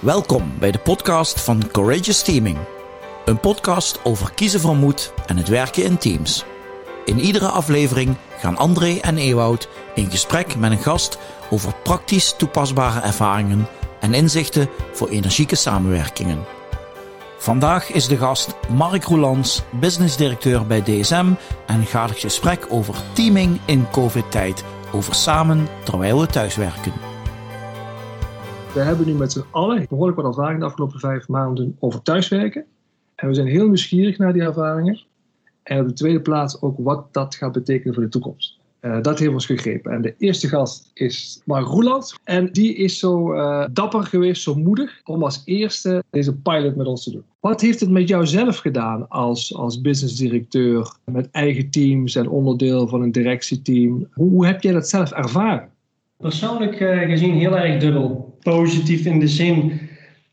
Welkom bij de podcast van Courageous Teaming. Een podcast over kiezen van moed en het werken in teams. In iedere aflevering gaan André en Ewoud in gesprek met een gast over praktisch toepasbare ervaringen en inzichten voor energieke samenwerkingen. Vandaag is de gast Mark Roelands, businessdirecteur bij DSM en gaat het gesprek over teaming in COVID-tijd, over samen terwijl we thuiswerken. We hebben nu met z'n allen behoorlijk wat ervaring de afgelopen vijf maanden over thuiswerken. En we zijn heel nieuwsgierig naar die ervaringen. En op de tweede plaats ook wat dat gaat betekenen voor de toekomst. Uh, dat heeft ons gegrepen. En de eerste gast is Mark Roeland. En die is zo uh, dapper geweest, zo moedig, om als eerste deze pilot met ons te doen. Wat heeft het met jou zelf gedaan als, als businessdirecteur, met eigen teams en onderdeel van een directieteam? Hoe, heb jij dat zelf ervaren? Persoonlijk uh, gezien heel erg dubbel. Positief in de zin,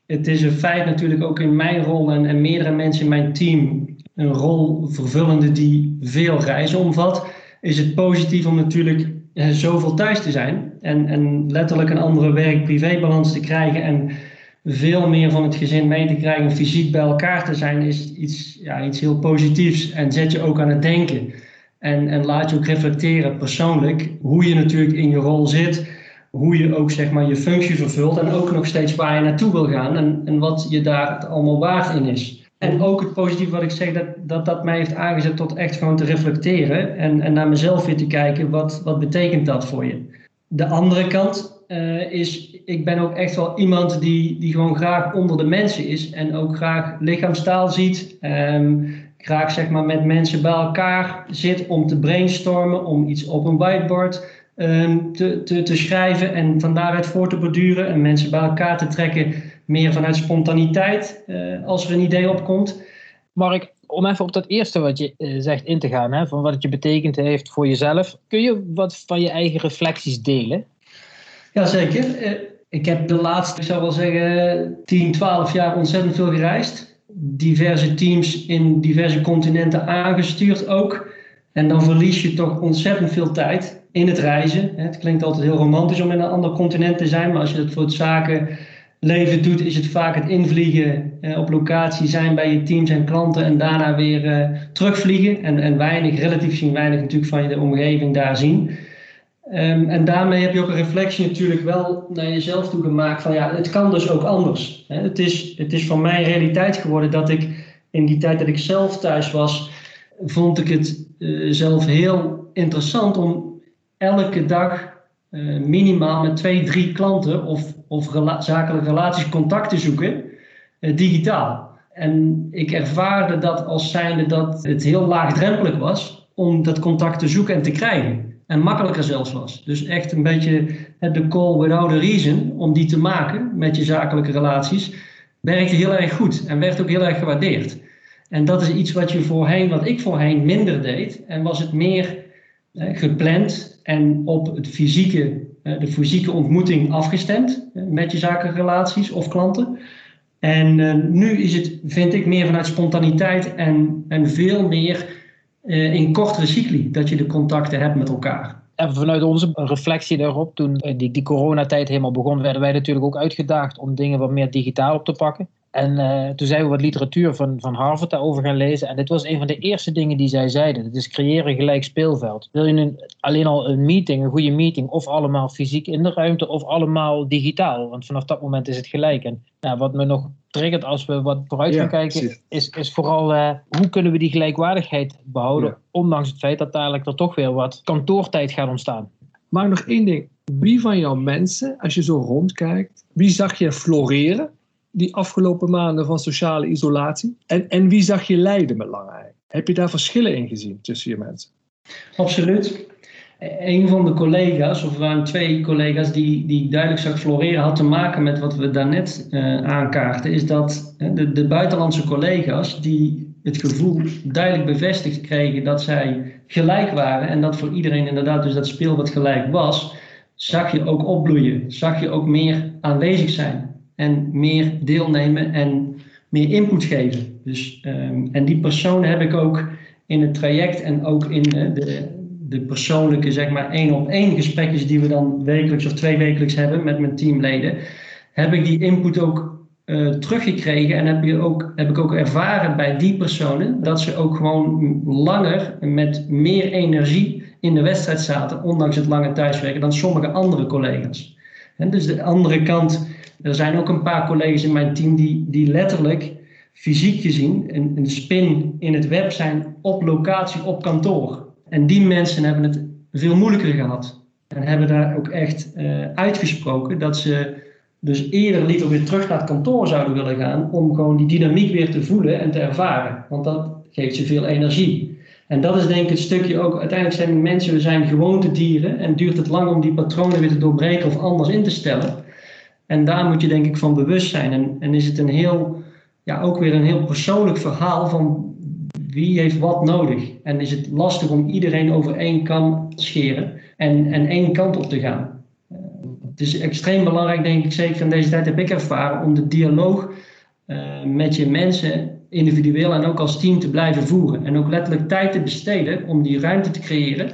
het is een feit natuurlijk ook in mijn rol en, en meerdere mensen in mijn team, een rol vervullende die veel reizen omvat is het positief om natuurlijk eh, zoveel thuis te zijn en, en letterlijk een andere werk-privé-balans te krijgen en veel meer van het gezin mee te krijgen, fysiek bij elkaar te zijn, is iets, ja, iets heel positiefs en zet je ook aan het denken. En, en laat je ook reflecteren persoonlijk hoe je natuurlijk in je rol zit, hoe je ook zeg maar je functie vervult en ook nog steeds waar je naartoe wil gaan en, en wat je daar allemaal waard in is. En ook het positieve wat ik zeg, dat, dat dat mij heeft aangezet tot echt gewoon te reflecteren en, en naar mezelf weer te kijken, wat, wat betekent dat voor je? De andere kant uh, is, ik ben ook echt wel iemand die, die gewoon graag onder de mensen is en ook graag lichaamstaal ziet. Um, graag zeg maar met mensen bij elkaar zit om te brainstormen, om iets op een whiteboard um, te, te, te schrijven en van daaruit voor te borduren en mensen bij elkaar te trekken meer vanuit spontaniteit uh, als er een idee opkomt. Mark, om even op dat eerste wat je uh, zegt in te gaan, hè, van wat het je betekend heeft voor jezelf. Kun je wat van je eigen reflecties delen? Jazeker. Uh, ik heb de laatste, ik zou wel zeggen, 10, 12 jaar ontzettend veel gereisd. Diverse teams in diverse continenten aangestuurd ook. En dan verlies je toch ontzettend veel tijd in het reizen. Het klinkt altijd heel romantisch om in een ander continent te zijn, maar als je dat voor het zaken leven doet, is het vaak het invliegen eh, op locatie zijn bij je teams en klanten en daarna weer uh, terugvliegen. En, en weinig, relatief gezien weinig natuurlijk van je de omgeving daar zien. Um, en daarmee heb je ook een reflectie natuurlijk wel naar jezelf toe gemaakt van ja, het kan dus ook anders. Het, is, het is van mij realiteit geworden dat ik in die tijd dat ik zelf thuis was, vond ik het uh, zelf heel interessant om elke dag uh, minimaal met twee, drie klanten of of zakelijke relaties contact te zoeken, uh, digitaal. En ik ervaarde dat als zijnde dat het heel laagdrempelig was om dat contact te zoeken en te krijgen. En makkelijker zelfs was. Dus echt een beetje de call without a reason om die te maken met je zakelijke relaties, werkte heel erg goed en werd ook heel erg gewaardeerd. En dat is iets wat je voorheen, wat ik voorheen minder deed. En was het meer eh, gepland en op het fysieke eh, de fysieke ontmoeting afgestemd eh, met je zakenrelaties of klanten. En nu is het, vind ik, meer vanuit spontaniteit en, en veel meer in kortere cycli dat je de contacten hebt met elkaar. En vanuit onze reflectie daarop, toen die, die coronatijd helemaal begon, werden wij natuurlijk ook uitgedaagd om dingen wat meer digitaal op te pakken. En uh, toen zijn we wat literatuur van, van Harvard daarover gaan lezen. En dit was een van de eerste dingen die zij zeiden. Het is creëren gelijk speelveld. Wil je een, alleen al een meeting, een goede meeting, of allemaal fysiek in de ruimte, of allemaal digitaal? Want vanaf dat moment is het gelijk. En nou, wat me nog triggert als we wat vooruit gaan ja, kijken, is, is vooral uh, hoe kunnen we die gelijkwaardigheid behouden, ja. ondanks het feit dat dadelijk er toch weer wat kantoortijd gaat ontstaan. Maar nog één ding. Wie van jouw mensen, als je zo rondkijkt, wie zag je floreren die afgelopen maanden van sociale isolatie? En, en wie zag je lijden met lange? Heb je daar verschillen in gezien tussen je mensen? Absoluut. Een van de collega's, of waren twee collega's die, die duidelijk zag floreren, had te maken met wat we daarnet uh, aankaarten. Is dat de, de buitenlandse collega's die het gevoel duidelijk bevestigd kregen dat zij gelijk waren en dat voor iedereen inderdaad dus dat speel wat gelijk was, zag je ook opbloeien, zag je ook meer aanwezig zijn en meer deelnemen en meer input geven. Dus, um, en die personen heb ik ook in het traject en ook in uh, de, de persoonlijke, zeg maar, één op één gesprekjes die we dan wekelijks of twee wekelijks hebben met mijn teamleden, heb ik die input ook uh, teruggekregen en heb, je ook, heb ik ook ervaren bij die personen dat ze ook gewoon langer met meer energie in de wedstrijd zaten, ondanks het lange thuiswerken, dan sommige andere collega's. En dus de andere kant, er zijn ook een paar collega's in mijn team die, die letterlijk fysiek gezien een, een spin in het web zijn op locatie, op kantoor. En die mensen hebben het veel moeilijker gehad. En hebben daar ook echt uh, uitgesproken dat ze dus eerder liever weer terug naar het kantoor zouden willen gaan om gewoon die dynamiek weer te voelen en te ervaren. Want dat geeft ze veel energie. En dat is denk ik het stukje ook, uiteindelijk zijn mensen, we zijn gewoontedieren en duurt het lang om die patronen weer te doorbreken of anders in te stellen. En daar moet je denk ik van bewust zijn. En, en is het een heel, ja, ook weer een heel persoonlijk verhaal van wie heeft wat nodig. En is het lastig om iedereen over één kam te scheren en, en één kant op te gaan. Uh, het is extreem belangrijk, denk ik, zeker in deze tijd heb ik ervaren, om de dialoog uh, met je mensen individueel en ook als team te blijven voeren. En ook letterlijk tijd te besteden om die ruimte te creëren.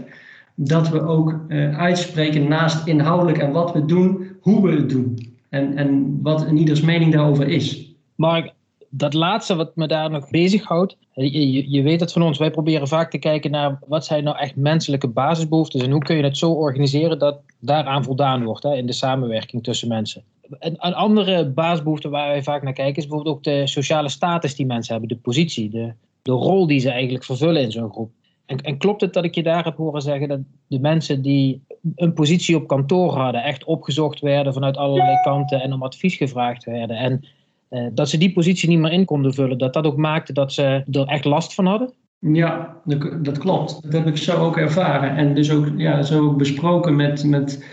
Dat we ook uh, uitspreken naast inhoudelijk en wat we doen, hoe we het doen. En, en wat in ieders mening daarover is. Mark, dat laatste wat me daar nog bezighoudt. Je, je, weet het van ons, wij proberen vaak te kijken naar wat zijn nou echt menselijke basisbehoeftes en hoe kun je het zo organiseren dat daaraan voldaan wordt hè, in de samenwerking tussen mensen. Een, een, andere basisbehoefte waar wij vaak naar kijken is bijvoorbeeld ook de sociale status die mensen hebben, de positie, de, de rol die ze eigenlijk vervullen in zo'n groep. En, en, klopt het dat ik je daar heb horen zeggen dat de mensen die een positie op kantoor hadden, echt opgezocht werden vanuit allerlei kanten en om advies gevraagd werden? En uh, dat ze die positie niet meer in konden vullen, dat dat ook maakte dat ze er echt last van hadden? Ja, dat klopt. Dat heb ik zo ook ervaren. En dus ook ja, zo besproken met, met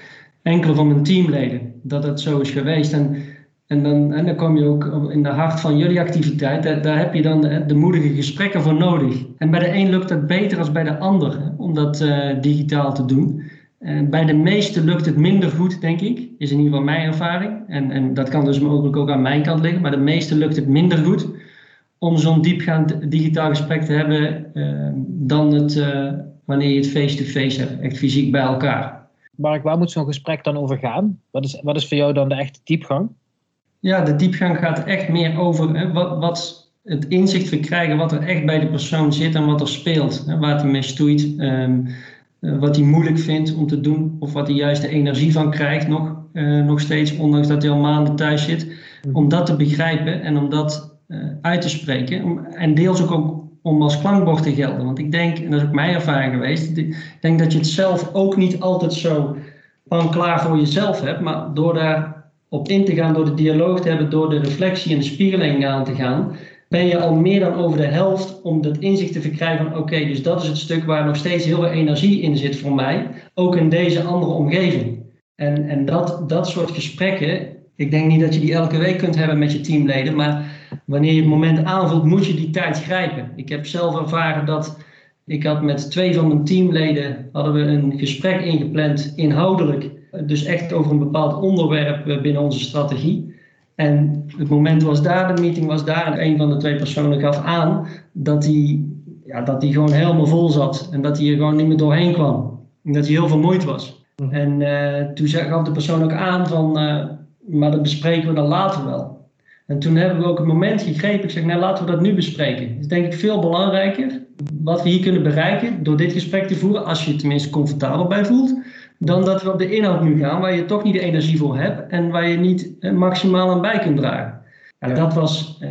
enkele van mijn teamleden, dat het zo is geweest. En, en, dan, en dan kom je ook in de hart van jullie activiteit, daar, heb je dan de, moedige gesprekken voor nodig. En bij de een lukt het beter dan bij de ander, om dat uh, digitaal te doen. En bij de meesten lukt het minder goed, denk ik. Is in ieder geval mijn ervaring. En, en dat kan dus mogelijk ook aan mijn kant liggen. Maar de meesten lukt het minder goed om zo'n diepgaand digitaal gesprek te hebben uh, dan het, uh, wanneer je het face-to-face hebt, echt fysiek bij elkaar. Mark, waar moet zo'n gesprek dan over gaan? Wat is, wat is voor jou dan de echte diepgang? Ja, de diepgang gaat echt meer over hè, wat, wat het inzicht verkrijgen wat er echt bij de persoon zit en wat er speelt. Hè, waar het mee stoeit. Um, uh, wat hij moeilijk vindt om te doen, of wat hij juist de energie van krijgt, nog, uh, nog steeds, ondanks dat hij al maanden thuis zit. Om dat te begrijpen en om dat uh, uit te spreken. Om, en deels ook, ook om als klankbord te gelden. Want ik denk, en dat is ook mijn ervaring geweest, ik denk dat je het zelf ook niet altijd zo pan klaar voor jezelf hebt, maar door daar op in te gaan, door de dialoog te hebben, door de reflectie en de spiegeling aan te gaan, ben je al meer dan over de helft om dat inzicht te verkrijgen van oké, dus dat is het stuk waar nog steeds heel veel energie in zit voor mij, ook in deze andere omgeving. En, en dat, dat soort gesprekken, ik denk niet dat je die elke week kunt hebben met je teamleden, maar wanneer je het moment aanvoelt, moet je die tijd grijpen. Ik heb zelf ervaren dat ik had met twee van mijn teamleden hadden we een gesprek ingepland, inhoudelijk, dus echt over een bepaald onderwerp binnen onze strategie. En het moment was daar, de meeting was daar. En een van de twee personen gaf aan dat hij, ja, dat hij gewoon helemaal vol zat. En dat hij er gewoon niet meer doorheen kwam. En dat hij heel vermoeid was. Mm. En uh, toen gaf de persoon ook aan van, uh, maar dat bespreken we dan later wel. En toen hebben we ook een moment gegrepen. Ik zeg, nou laten we dat nu bespreken. Dat is denk ik veel belangrijker. Wat we hier kunnen bereiken door dit gesprek te voeren. Als je je tenminste comfortabel bij voelt dan dat we op de inhoud nu gaan, waar je toch niet de energie voor hebt en waar je niet eh, maximaal aan bij kunt dragen. Ja, Dat, was, uh,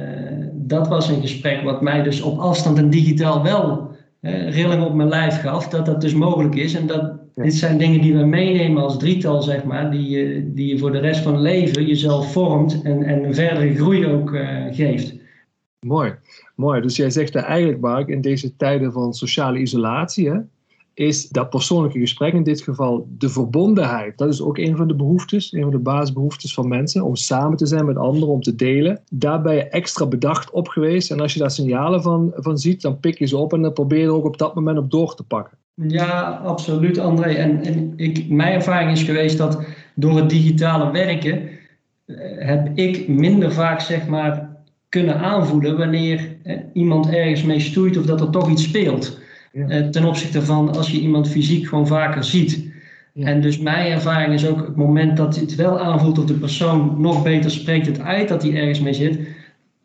dat was een gesprek wat mij dus op afstand en digitaal wel uh, rilling op mijn lijf gaf, dat dat dus mogelijk is. En dat ja. dit zijn dingen die we meenemen als drietal, zeg maar, die, uh, die je voor de rest van het leven jezelf vormt en, en een verdere groei ook geeft. Mooi, mooi. Dus jij zegt eigenlijk, Mark, in deze tijden van sociale isolatie, hè, is dat persoonlijke gesprek, in dit geval de verbondenheid. Dat is ook een van de behoeftes, een van de basisbehoeftes van mensen, om samen te zijn met anderen, om te delen. Daar ben je extra bedacht op geweest. En als je daar signalen van, van ziet, dan pik je ze op en dan probeer je er ook op dat moment op door te pakken. Ja, absoluut, André. En, en ik, mijn ervaring is geweest dat door het digitale werken eh, heb ik minder vaak, zeg maar, kunnen aanvoelen wanneer eh, iemand ergens mee stoeit of dat er toch iets speelt. Ja. Eh, ten opzichte van als je iemand fysiek gewoon vaker ziet. En dus mijn ervaring is ook het moment dat het wel aanvoelt of de persoon nog beter spreekt het uit dat hij ergens mee zit.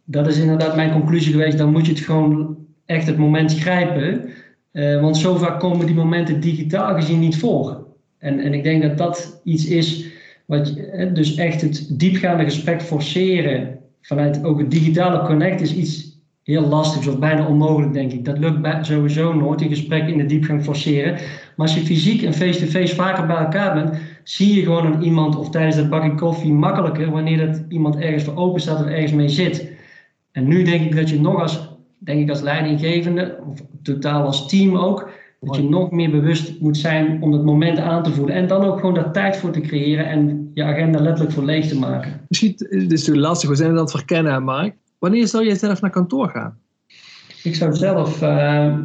Dat is inderdaad mijn conclusie geweest. Dan moet je het gewoon echt het moment grijpen. Uh, want zo vaak komen die momenten digitaal gezien niet voor. En, en ik denk dat dat iets is wat je, dus echt het diepgaande gesprek forceren vanuit ook het digitale connect is iets heel lastig of bijna onmogelijk, denk ik. Dat lukt sowieso nooit, een gesprek in de diepgang forceren. Maar als je fysiek en face-to-face vaker bij elkaar bent, zie je gewoon een iemand of tijdens dat bakje koffie makkelijker wanneer dat iemand ergens voor open staat of ergens mee zit. En nu denk ik dat je nog als, denk ik als leidinggevende, of totaal als team ook, dat je nog meer bewust moet zijn om het moment aan te voelen. En dan ook gewoon daar tijd voor te creëren en je agenda letterlijk voor leeg te maken. Misschien, dit is natuurlijk lastig, we zijn het aan het verkennen, Mark. Wanneer zou jij zelf naar kantoor gaan? Ik zou zelf uh,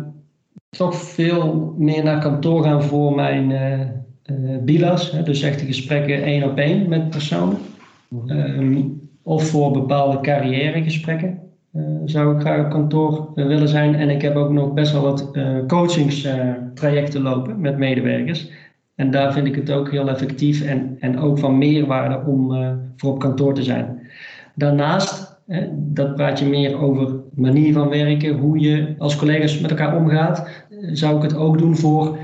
toch veel meer naar kantoor gaan voor mijn uh, uh, bilas. Hè, dus echt de gesprekken één op één met personen. Um, of voor bepaalde carrièregesprekken zou ik graag op kantoor willen zijn. En ik heb ook nog best wel wat coachingstrajecten lopen met medewerkers. En daar vind ik het ook heel effectief en, en ook van meerwaarde om voor op kantoor te zijn. Daarnaast dat praat je meer over manier van werken, hoe je als collega's met elkaar omgaat. Zou ik het ook doen voor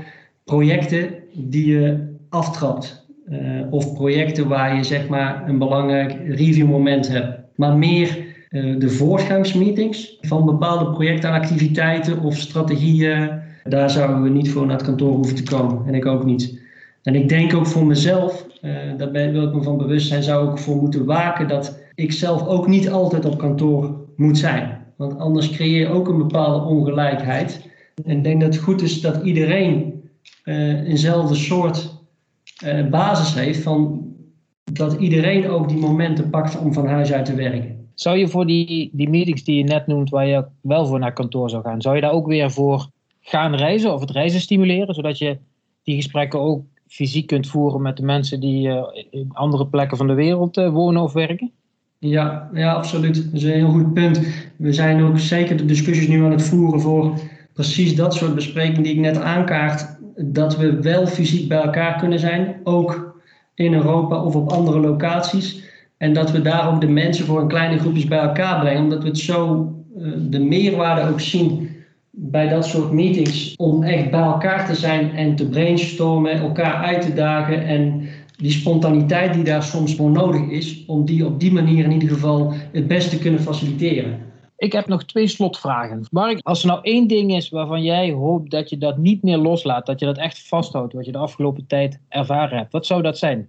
projecten die je aftrapt. Uh, of projecten waar je zeg maar een belangrijk reviewmoment hebt. Maar meer uh, de voortgangsmeetings van bepaalde projecten, activiteiten of strategieën. Daar zouden we niet voor naar het kantoor hoeven te komen. En ik ook niet. En ik denk ook voor mezelf, daar wil ik me van bewust zijn, zou ik voor moeten waken dat ik zelf ook niet altijd op kantoor moet zijn. Want anders creëer je ook een bepaalde ongelijkheid. En ik denk dat het goed is dat iedereen uh, eenzelfde soort uh, basis heeft van dat iedereen ook die momenten pakt om van huis uit te werken. Zou je voor die, die meetings die je net noemt, waar je wel voor naar kantoor zou gaan, zou je daar ook weer voor gaan reizen of het reizen stimuleren, zodat je die gesprekken ook fysiek kunt voeren met de mensen die uh, in andere plekken van de wereld wonen of werken? Ja, ja, absoluut. Dat is een heel goed punt. We zijn ook zeker de discussies nu aan het voeren voor precies dat soort besprekingen die ik net aankaart. Dat we wel fysiek bij elkaar kunnen zijn, ook in Europa of op andere locaties. En dat we daar ook de mensen voor een kleine groepjes bij elkaar brengen, omdat we het zo uh, de meerwaarde ook zien bij dat soort meetings. Om echt bij elkaar te zijn en te brainstormen, elkaar uit te dagen en die spontaniteit die daar soms voor nodig is, om die op die manier in ieder geval het beste te kunnen faciliteren. Ik heb nog twee slotvragen. Mark, als er nou één ding is waarvan jij hoopt dat je dat niet meer loslaat, dat je dat echt vasthoudt, wat je de afgelopen tijd ervaren hebt, wat zou dat zijn?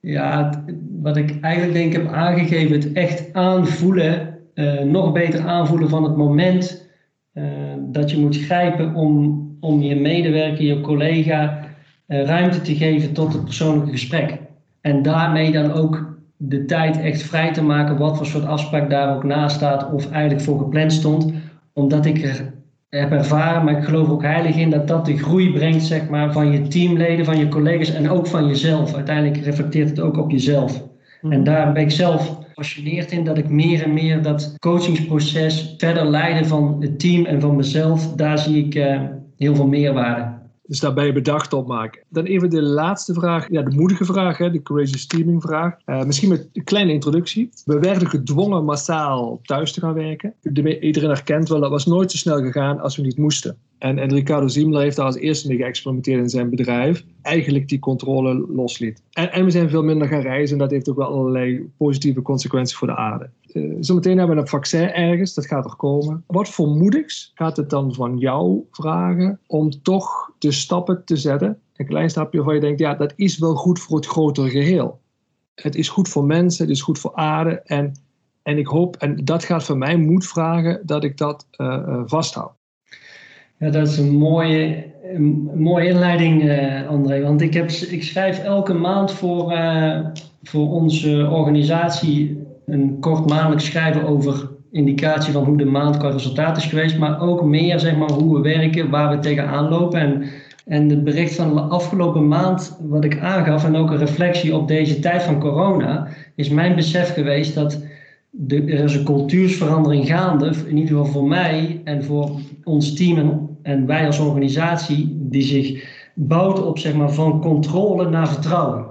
Ja, wat ik eigenlijk denk heb aangegeven, het echt aanvoelen, uh, nog beter aanvoelen van het moment uh, dat je moet grijpen om, om je medewerker, je collega eh, ruimte te geven tot het persoonlijke gesprek. En daarmee dan ook de tijd echt vrij te maken, wat voor soort afspraak daar ook naast staat of eigenlijk voor gepland stond. Omdat ik er heb ervaren, maar ik geloof ook heilig in dat dat de groei brengt zeg maar, van je teamleden, van je collega's en ook van jezelf. Uiteindelijk reflecteert het ook op jezelf. Mhm. En daar ben ik zelf gepassioneerd in dat ik meer en meer dat coachingsproces verder leiden van het team en van mezelf. Daar zie ik uh, heel veel meerwaarde. Dus daar ben je bedacht op maken. Dan even de laatste vraag, ja, de moedige vraag, hè, de courageous teaming vraag. Uh, misschien met een kleine introductie. We werden gedwongen massaal thuis te gaan werken. Iedereen herkent wel, dat was nooit zo snel gegaan als we niet moesten. En, en Ricardo Ziemler heeft daar als eerste mee geëxperimenteerd in zijn bedrijf. Eigenlijk die controle losliet. En, en we zijn veel minder gaan reizen en dat heeft ook wel allerlei positieve consequenties voor de aarde. Uh, zometeen hebben we een vaccin ergens, dat gaat er komen. Wat voor gaat het dan van jou vragen om toch de stappen te zetten? Een klein stapje waarvan je denkt, ja, dat is wel goed voor het grotere geheel. Het is goed voor mensen, het is goed voor aarde. En, en ik hoop, en dat gaat van mij moed vragen, dat ik dat uh, uh, vasthoud. Ja, dat is een mooie, mooie inleiding, uh, André. Want ik, heb, ik schrijf elke maand voor, uh, voor onze organisatie een kort maandelijk schrijven over indicatie van hoe de maand qua resultaat is geweest. Maar ook meer zeg maar, hoe we werken, waar we tegenaan lopen. En, en het bericht van de afgelopen maand, wat ik aangaf, en ook een reflectie op deze tijd van corona, is mijn besef geweest dat er is een cultuursverandering gaande, in ieder geval voor mij en voor ons team en, en wij als organisatie, die zich bouwt op zeg maar, van controle naar vertrouwen.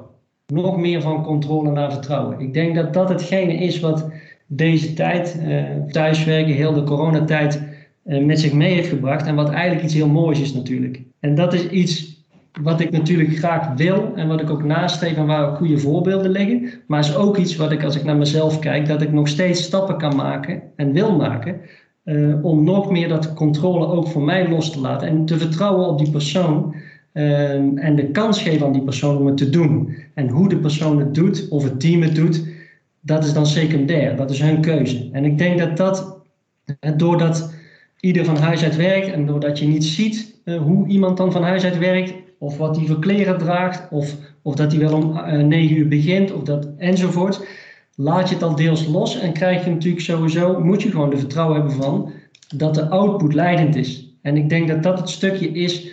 Nog meer van controle naar vertrouwen. Ik denk dat dat hetgene is wat deze tijd, uh, thuiswerken, heel de coronatijd, uh, met zich mee heeft gebracht. En wat eigenlijk iets heel moois is natuurlijk. En dat is iets wat ik natuurlijk graag wil en wat ik ook nastreef en waar ook goede voorbeelden liggen. Maar is ook iets wat ik, als ik naar mezelf kijk, dat ik nog steeds stappen kan maken en wil maken. Uh, om nog meer dat controle ook voor mij los te laten. En te vertrouwen op die persoon. Uh, en de kans geven aan die persoon om het te doen. En hoe de persoon het doet, of het team het doet, dat is dan secundair. Dat is hun keuze. En ik denk dat dat, doordat ieder van huis uit werkt en doordat je niet ziet uh, hoe iemand dan van huis uit werkt, of wat hij voor kleren draagt, of, of dat hij wel om uh, 9 uur begint, of dat, enzovoort laat je het al deels los en krijg je natuurlijk sowieso, moet je gewoon de vertrouwen hebben van dat de output leidend is. En ik denk dat dat het stukje is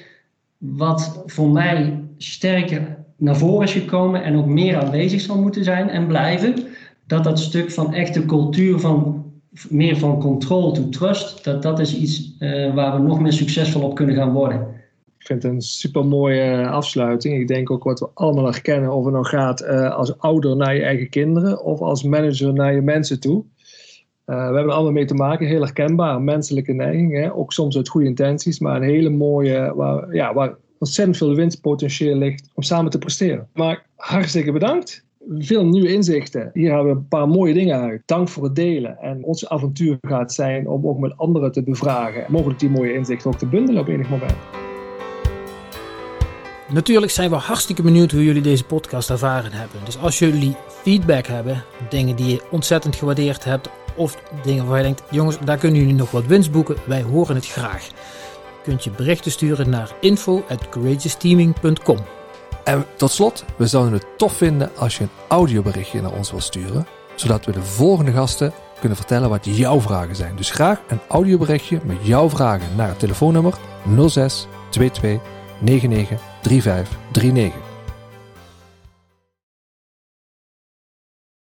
wat voor mij sterker naar voren is gekomen en ook meer aanwezig zal moeten zijn en blijven. Dat dat stuk van echte cultuur van meer van control to trust, dat dat is iets uh, waar we nog meer succesvol op kunnen gaan worden. Ik vind het een super mooie afsluiting. Ik denk ook wat we allemaal herkennen, of het nou gaat uh, als ouder naar je eigen kinderen of als manager naar je mensen toe. Uh, we hebben er allemaal mee te maken, heel herkenbaar, menselijke neiging. Hè? Ook soms uit goede intenties, maar een hele mooie, waar, ja, waar ontzettend veel winstpotentieel ligt om samen te presteren. Maar hartstikke bedankt. Veel nieuwe inzichten. Hier hebben we een paar mooie dingen uit. Dank voor het delen. En ons avontuur gaat zijn om ook met anderen te bevragen. Mogelijk die mooie inzichten ook te bundelen op enig moment. Natuurlijk zijn we hartstikke benieuwd hoe jullie deze podcast ervaren hebben. Dus als jullie feedback hebben, dingen die je ontzettend gewaardeerd hebt, of dingen waar je denkt, jongens, daar kunnen jullie nog wat winst boeken, wij horen het graag. Kunt je berichten sturen naar info@courageousteaming.com. En tot slot, we zouden het tof vinden als je een audioberichtje naar ons wilt sturen, zodat we de volgende gasten kunnen vertellen wat jouw vragen zijn. Dus graag een audioberichtje met jouw vragen naar het telefoonnummer 06 22 99 3539.